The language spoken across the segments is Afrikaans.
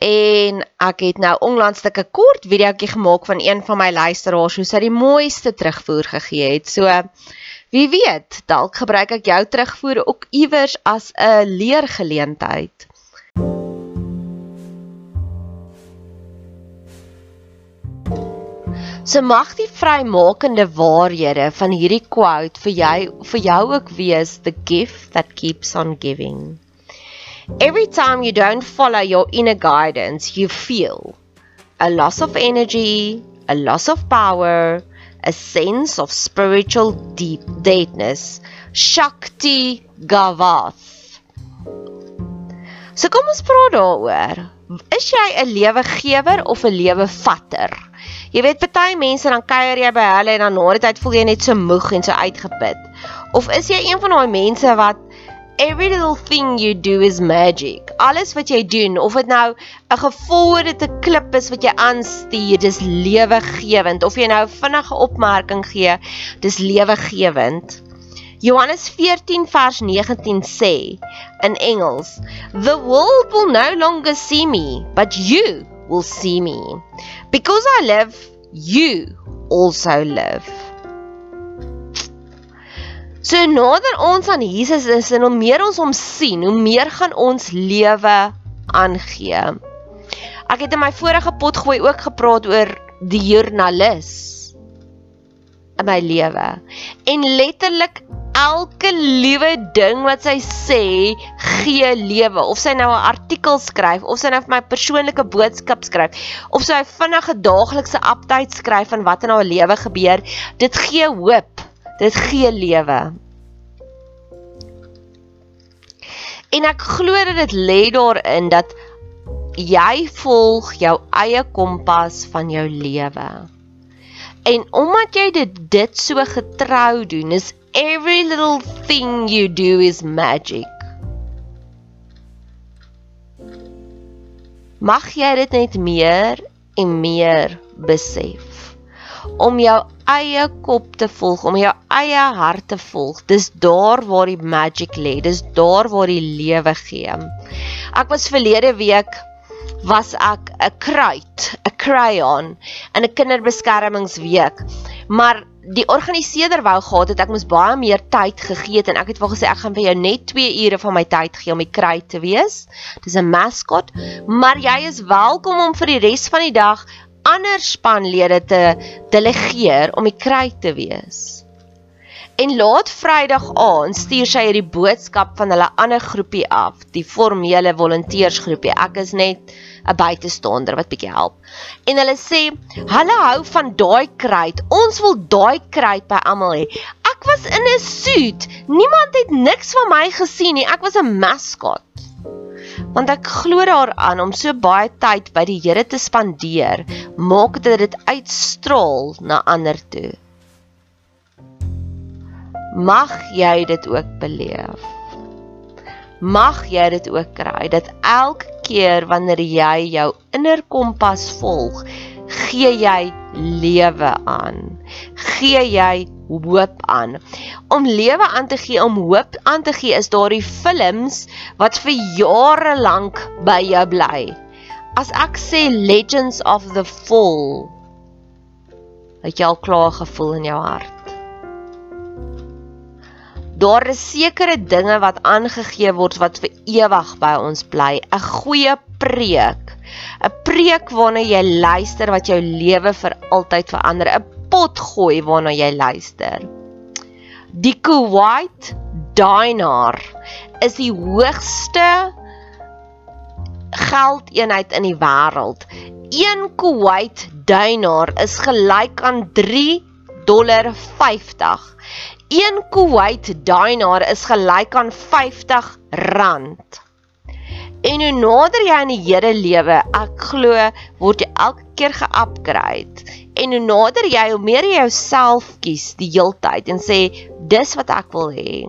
en ek het nou onlangs 'n kort videoetjie gemaak van een van my luisteraars hoe sy die mooiste terugvoer gegee het. So wie weet, dalk gebruik ek jou terugvoer ook iewers as 'n leergeleentheid. So mag die vrymakende waarhede van hierdie quote vir jou vir jou ook wees the gift that keeps on giving. Every time you don't follow your inner guidance, you feel a loss of energy, a loss of power, a sense of spiritual deep deadness. Shakti Gavath. So kom ons praat daaroor. Is jy 'n lewegewer of 'n lewevatter? Jy weet party mense dan kuier jy by hulle en dan na die tyd voel jy net so moeg en so uitgeput. Of is jy een van daai mense wat every little thing you do is magic. Alles wat jy doen, of dit nou 'n gevorderde klip is wat jy aanstuur, dis lewegewend. Of jy nou 'n vinnige opmerking gee, dis lewegewend. Johannes 14 vers 19 sê in Engels, "The world will no longer see me, but you will see me. Because I live, you also live." So nader ons aan Jesus is en hoe meer ons hom sien, hoe meer gaan ons lewe aangee. Ek het in my vorige pot gooi ook gepraat oor die joernalis in my lewe. En letterlik elke liewe ding wat sy sê, gee lewe. Of sy nou 'n artikel skryf, of sy nou vir my persoonlike boodskap skryf, of sy vinnige daaglikse update skryf van wat in haar lewe gebeur, dit gee hoop dit gee lewe. En ek glo dat dit lê daarin dat jy volg jou eie kompas van jou lewe. En omdat jy dit dit so getrou doen, is every little thing you do is magic. Mag jy dit net meer en meer besef om jou eie kop te volg, om jou eie hart te volg. Dis daar waar die magic lê. Dis daar waar die lewe gee. Ek was verlede week was ek 'n kruit, 'n crayon in 'n kinderbeskermingsweek. Maar die organiseerder wou gehad het ek moes baie meer tyd gegee het en ek het wel gesê ek gaan vir jou net 2 ure van my tyd gee om die kruit te wees. Dis 'n mascot, maar jy is welkom om vir die res van die dag ander spanlede te delegeer om die kry te wees. En laat Vrydag aan stuur sy hierdie boodskap van hulle ander groepie af, die formele volonteersgroepie. Ek is net 'n buitestander wat bietjie help. En hulle sê, "Hulle hou van daai kruit. Ons wil daai kruit by almal hê." Ek was in 'n suit. Niemand het niks van my gesien nie. Ek was 'n mascot want ek glo daaraan om so baie tyd by die Here te spandeer, maak dit dit uitstraal na ander toe. Mag jy dit ook beleef. Mag jy dit ook kry dat elke keer wanneer jy jou innerkompas volg, gee jy lewe aan. Gee jy hoop aan. Om lewe aan te gee, om hoop aan te gee, is daardie films wat vir jare lank by jou bly. As ek sê Legends of the Fall, het jy al klaar gevoel in jou hart. Daar is sekere dinge wat aangegee word wat vir ewig by ons bly. 'n Goeie preek. 'n Preek waarna jy luister wat jou lewe vir altyd verander. 'n pot gooi waarna jy luister. Die Kuwait dinar is die hoogste geldeenheid in die wêreld. 1 Kuwait dinar is gelyk aan 3 dollar 50. 1 Kuwait dinar is gelyk aan 50 rand. En hoe nader jy aan die Here lewe, ek glo word jy elke keer ge-upgrade. En hoe nader jy, hoe meer jy jouself kies die heeltyd en sê dis wat ek wil hê.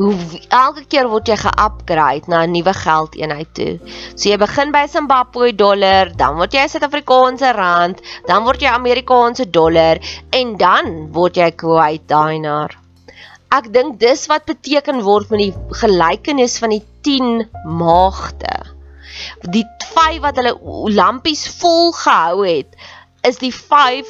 Hoe elke keer word jy ge-upgrade na 'n nuwe geldeenheid toe. So jy begin by Zimbabwe dollar, dan word jy Suid-Afrikaanse rand, dan word jy Amerikaanse dollar en dan word jy Kuwait dinar. Ek dink dis wat beteken word met die gelykenis van die 10 maagde. Die 5 wat hulle lampies vol gehou het, is die 5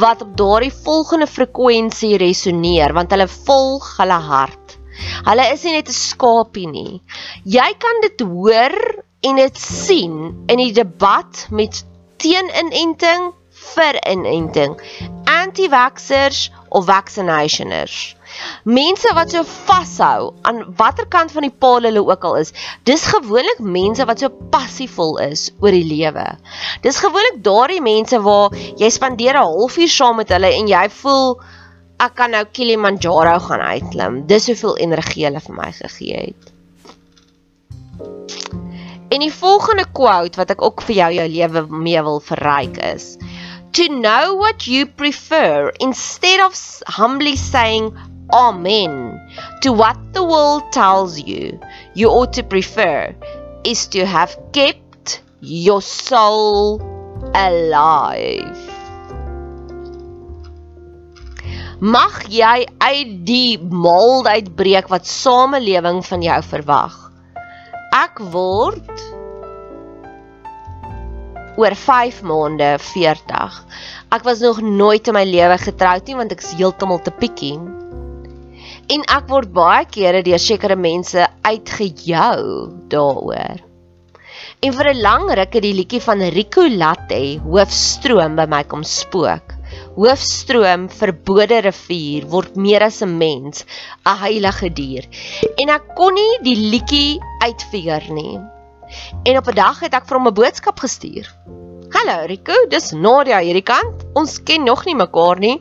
wat op daardie volgende frekwensie resoneer want hulle volg hulle hart. Hulle is nie net 'n skapie nie. Jy kan dit hoor en dit sien in die debat met teen-inenting vir inenting, anti-vaxxers of vaccinationers. Mense wat so vashou aan watter kant van die paal hulle ook al is, dis gewoonlik mense wat so passievol is oor die lewe. Dis gewoonlik daardie mense waar jy spandeer 'n halfuur saam met hulle en jy voel ek kan nou Kilimanjaro gaan uitklim. Dis hoeveel energie hulle vir my gegee het. En die volgende quote wat ek ook vir jou jou lewe mee wil verryk is: To know what you prefer instead of humbly saying Amen. To what the world tells you you ought to prefer is to have kept your soul alive. Mag jy uit die mold uitbreek wat samelewing van jou verwag. Ek word oor 5 maande 40. Ek was nog nooit in my lewe getroud nie want ek is heeltemal te pikkie en ek word baie kere deur sekere mense uitgejou daaroor. En vir 'n lang ruk het die liedjie van Rico Latte hoofstroom by my kom spook. Hoofstroom verbode rivier word meer as 'n mens, 'n heilige dier. En ek kon nie die liedjie uitfigure nie. En op 'n dag het ek vir hom 'n boodskap gestuur. Hallo Rico, dis Nadia hierdie kant. Ons ken nog nie mekaar nie.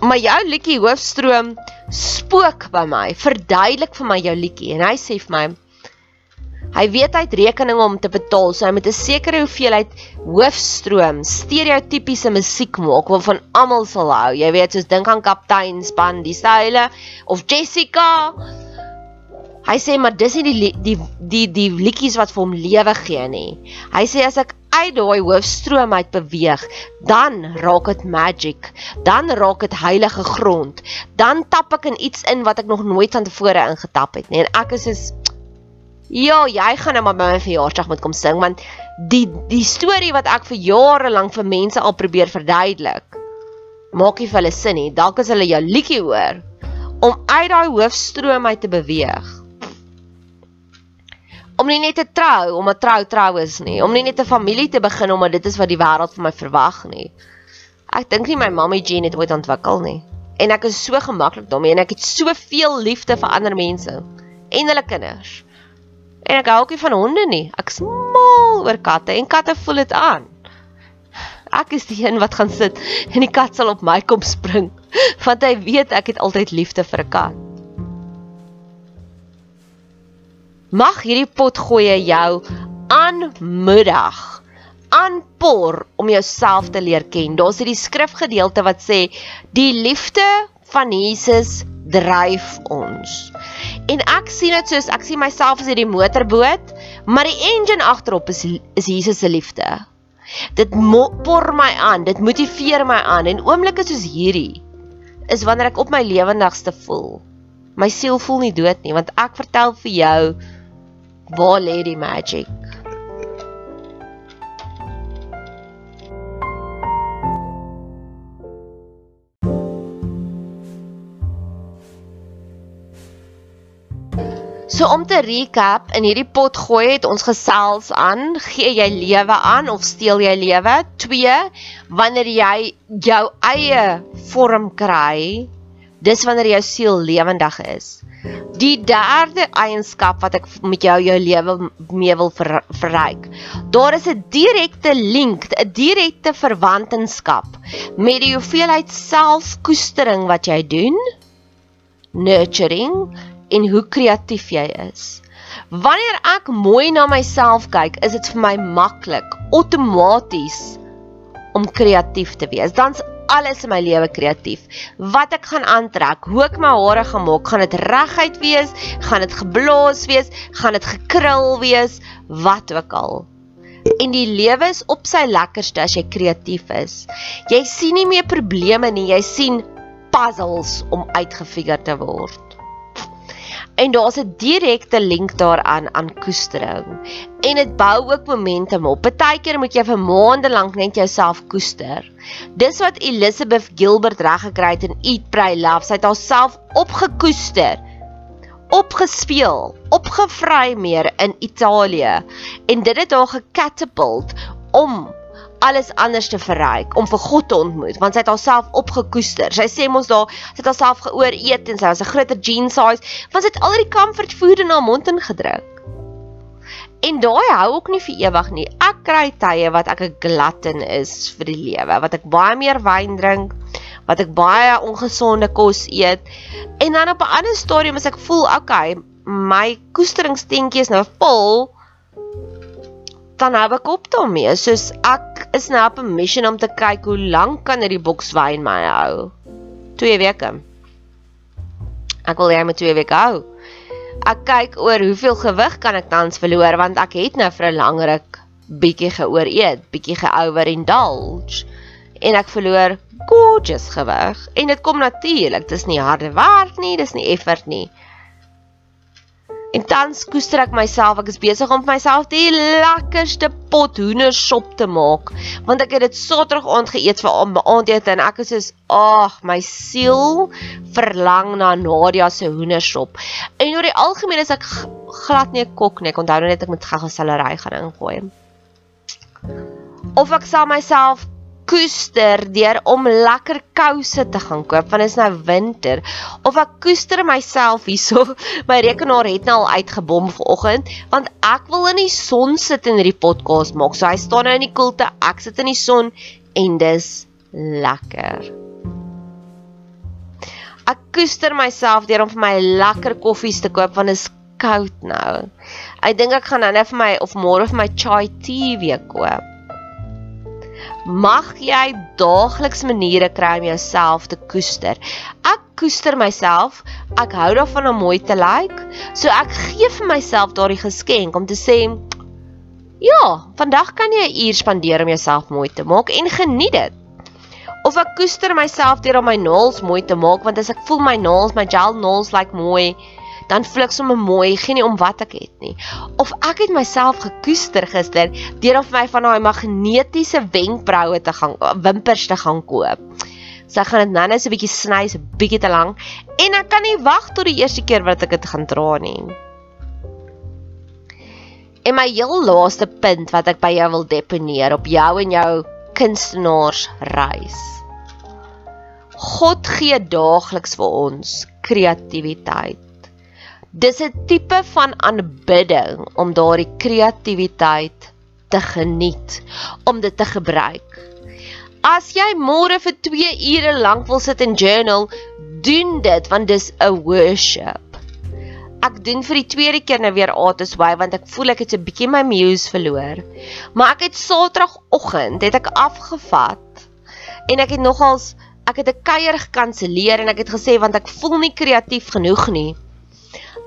Maar jou liedjie hoofstroom spook by my, verduidelik vir my jou liedjie en hy sê vir my hy weet hy het rekeninge om te betaal, so hy moet 'n sekere hoeveelheid hoofstroom, stereotypiese musiek maak waarvan almal sal hou. Jy weet, soos dink aan Kaptein Span, die style of Jessica. Hy sê maar dis nie die die die die liedjies wat vir hom lewe gee nie. Hy sê as ek uit daai hoofstroom uit beweeg, dan raak dit magic. Dan raak dit heilige grond. Dan tap ek in iets in wat ek nog nooit van tevore ingetap het nie. En ek is soos Ja, jy gaan nou maar by my verjaarsdag moet kom sing want die die storie wat ek vir jare lank vir mense al probeer verduidelik, maak nie vir hulle sin nie. Dalk as hulle jou liedjie hoor om uit daai hoofstroom uit te beweeg om nie net te trou omdat trou trou is nie, om nie net 'n familie te begin omdat dit is wat die wêreld van my verwag nie. Ek dink nie my mammy gene het ooit ontwikkel nie. En ek is so gemaklik daarmee en ek het soveel liefde vir ander mense en hulle kinders. En ek hou ook nie van honde nie. Ek is mal oor katte en katte voel dit aan. Ek is die een wat gaan sit en die kat sal op my kom spring want hy weet ek het altyd liefde vir 'n kat. Mag hierdie potgoeie jou aanmoedig, aanpoor om jouself te leer ken. Daar's hierdie skrifgedeelte wat sê die liefde van Jesus dryf ons. En ek sien dit soos ek sien myself as hierdie motorboot, maar die engine agterop is is Jesus se liefde. Dit por my aan, dit motiveer my aan en oomblikke soos hierdie is wanneer ek op my lewendigste voel. My siel voel nie dood nie want ek vertel vir jou Waar lê die magic? So om te recap, in hierdie pot gooi het ons gesels aan, gee jy lewe aan of steel jy lewe? 2 Wanneer jy jou eie vorm kry, dis wanneer jou siel lewendig is. Die derde eienskap wat ek met jou jou lewe mee wil ver, verryk. Daar is 'n direkte link, 'n direkte verwantskap met die hoeveelheid selfkoestering wat jy doen, nurturing en hoe kreatief jy is. Wanneer ek mooi na myself kyk, is dit vir my maklik, outomaties om kreatief te wees. Dan's alles in my lewe kreatief. Wat ek gaan aantrek, hoe ek my hare gaan maak, gaan dit reguit wees, gaan dit geblaas wees, gaan dit gekrul wees, wat ook al. En die lewe is op sy lekkerste as jy kreatief is. Jy sien nie meer probleme nie, jy sien puzzles om uitgefigure te word. En daar's 'n direkte link daaraan aan koestering. En dit bou ook momentum op. Partykeer moet jy vir maande lank net jouself koester. Dis wat Elizabeth Gilbert reggekry het in Eat Pray Love. Sy het haarself opgekoester, opgespeel, opgevry meer in Italië en dit het haar gecatapult om alles anders te verryk om vir God te ontmoet want sy het haarself opgekoester. Sy sê mos daar sy het haarself geooreet en sy was 'n groter jean size want sy het al die comfort food in haar mond ingedruk. En daai hou ook nie vir ewig nie. Ek kry tye wat ek 'n glutton is vir die lewe, wat ek baie meer wyn drink, wat ek baie ongesonde kos eet. En dan op 'n ander stadium as ek voel, okay, my koesteringsteentjie is nou vol, dan hou ek op daarmee. Soos ek is nou op 'n mission om te kyk hoe lank kan hierdie boks wyn my hou. 2 weke. Ek wil hê my 2 weke hou. Ek kyk oor hoeveel gewig kan ek tans verloor want ek het nou vir 'n lang ruk bietjie geooreet, bietjie geoverindulge en ek verloor gorgeous gewig en dit kom natuurlik. Dis nie harde werk nie, dis nie effort nie. En tans koester ek myself, ek is besig om vir myself die lekkerste pot hoendersop te maak, want ek het dit Saterdag aand geëet vir aandete en ek is soos, ag, my siel verlang na Nadia se hoendersop. En oor die algemeen is ek glad nie 'n kok nie, ek onthou net ek moet gou 'n salery gaan ingooi. Of ek sal myself koester deur om lekker kouse te gaan koop want dit is nou winter. Of ek koester myself hierso. My rekenaar het nou al uitgebom vanoggend want ek wil in die son sit en hierdie podcast maak. So hy staan nou in die koelte ek sit in die son en dis lekker. Ek koester myself deur om vir my lekker koffies te koop want dit is koud nou. Ek dink ek gaan nou net vir my of môre vir my chai tea weer koop mag jy daagliks maniere kry om jouself te koester. Ek koester myself. Ek hou daarvan om mooi te lyk. Like, so ek gee vir myself daardie geskenk om te sê ja, vandag kan jy 'n uur spandeer om jouself mooi te maak en geniet dit. Of ek koester myself deur om my naels mooi te maak want as ek voel my naels, my gel naels lyk like mooi, dan voel ek sommer mooi, geen nie om wat ek het nie. Of ek het myself gekoester gister deur of my van daai magnetiese wenkbroue te gaan wimpers te gaan koop. So ek gaan dit nou net so 'n bietjie sny, so 'n bietjie te lank en ek kan nie wag tot die eerste keer wat ek dit gaan dra nie. En my heel laaste punt wat ek by jou wil deponeer op jou en jou kunstenaars reis. God gee daagliks vir ons kreatiwiteit. Dis 'n tipe van aanbidding om daardie kreatiwiteit te geniet, om dit te gebruik. As jy môre vir 2 ure lank wil sit en journal, doen dit want dis 'n worship. Ek doen vir die tweede keer nou weer Atos by want ek voel ek het 'n bietjie my muse verloor. Maar ek het Saterdagoggend het ek afgevat en ek het nogals ek het 'n kuier gekanselleer en ek het gesê want ek voel nie kreatief genoeg nie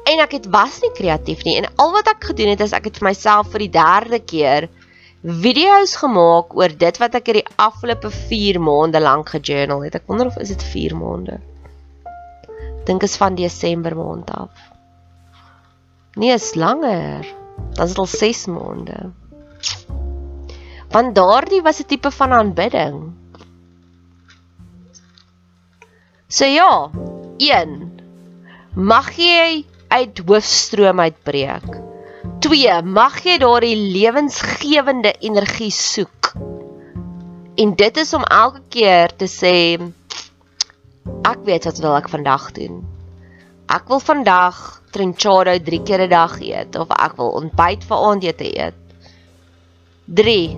en ek het was nie kreatief nie en al wat ek gedoen het is ek het vir myself vir die derde keer video's gemaak oor dit wat ek hierdie afgelope 4 maande lank gejournal het. Ek wonder of is dit 4 maande. Dink is van Desember maand af. Nee, is langer. Dan is dit al 6 maande. Want daardie was 'n tipe van aanbidding. So ja, 1 Mag jy uit hoofstroom uitbreek. 2. Mag jy daardie lewensgewende energie soek. En dit is om elke keer te sê ek weet wat wil ek vandag doen. Ek wil vandag trinchado 3 keer 'n dag eet of ek wil ontbyt vir aandete eet. 3.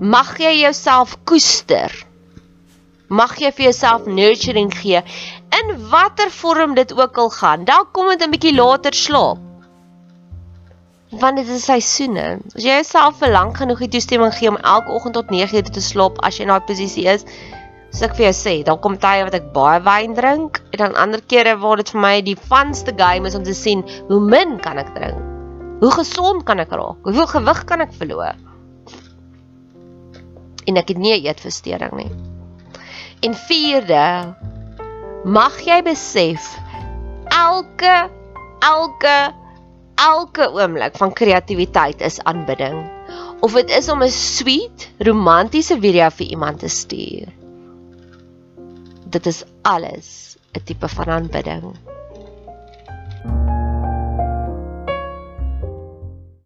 Mag jy jouself koester. Mag jy vir jouself nurturing gee in watter vorm dit ook al gaan. Dalk kom dit 'n bietjie later slaap. Want dit is seisoene. As jy jouself vir lank genoeg die toestemming gee om elke oggend tot 9:00 te slaap as jy in daai posisie is, soos ek vir jou sê, dan kom tye wat ek baie wyn drink en dan ander kere waar dit vir my die funste game is om te sien hoe min kan ek drink. Hoe gesond kan ek raak? Hoeveel gewig kan ek verloor? En ek het nie 'n eetversteuring nie. En vierde, mag jy besef elke elke elke oomblik van kreatiwiteit is aanbidding. Of dit is om 'n sweet, romantiese video vir iemand te stuur. Dit is alles 'n tipe van aanbidding.